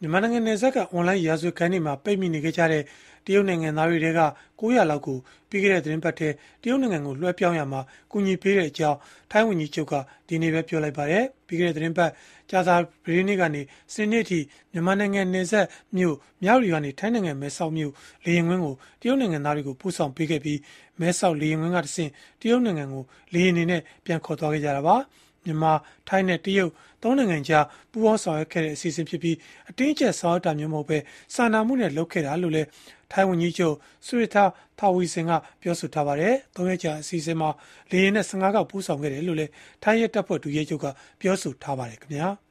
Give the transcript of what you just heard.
မြန်မာနိုင်ငံနယ်စပ်ကအွန်လိုင်းရာဇဝတ်ခန်းတွေမှာပိတ်မိနေခဲ့ကြတဲ့တရုတ်နိုင်ငံသားတွေထဲက၉၀၀လောက်ကိုပြီးခဲ့တဲ့သီတင်းပတ်ထဲတရုတ်နိုင်ငံကိုလွဲှပြောင်းရာမှာကူညီပေးခဲ့ကြောင်းထိုင်းဝန်ကြီးချုပ်ကဒီနေ့ပဲပြောလိုက်ပါတယ်။ပြီးခဲ့တဲ့သီတင်းပတ်ကြာသပတေးနေ့ကနေစနေနေ့အထိမြန်မာနိုင်ငံနယ်စပ်မြို့မြဝတီကနေထိုင်းနိုင်ငံမဲဆောက်မြို့လေယာဉ်ကွင်းကိုတရုတ်နိုင်ငံသားတွေကိုပို့ဆောင်ပေးခဲ့ပြီးမဲဆောက်လေယာဉ်ကွင်းကတဆင့်တရုတ်နိုင်ငံကိုလေယာဉ်တွေနဲ့ပြန်ခေါ်သွားခဲ့ကြတာပါ။ မြန်မာ၊ထိုင်းနဲ့တရုတ်၃နိုင်ငံကြားပူးပေါင်းဆောင်ရွက်ခဲ့တဲ့အစီအစဉ်ဖြစ်ပြီးအတင်းအကျပ်ဆောင်ရွက်တာမျိုးမဟုတ်ဘဲစာနာမှုနဲ့လုပ်ခဲ့တာလို့လည်းထိုင်းဝန်ကြီးချုပ် Srettha Thavisin ကပြောဆိုထားပါတယ်။၃ရက်ကြာအစီအစဉ်မှာလေယာဉ်နဲ့၁၅ခေါက်ပို့ဆောင်ခဲ့တယ်လို့လည်းထိုင်းရဲတပ်ဖွဲ့ဒုရဲချုပ်ကပြောဆိုထားပါတယ်။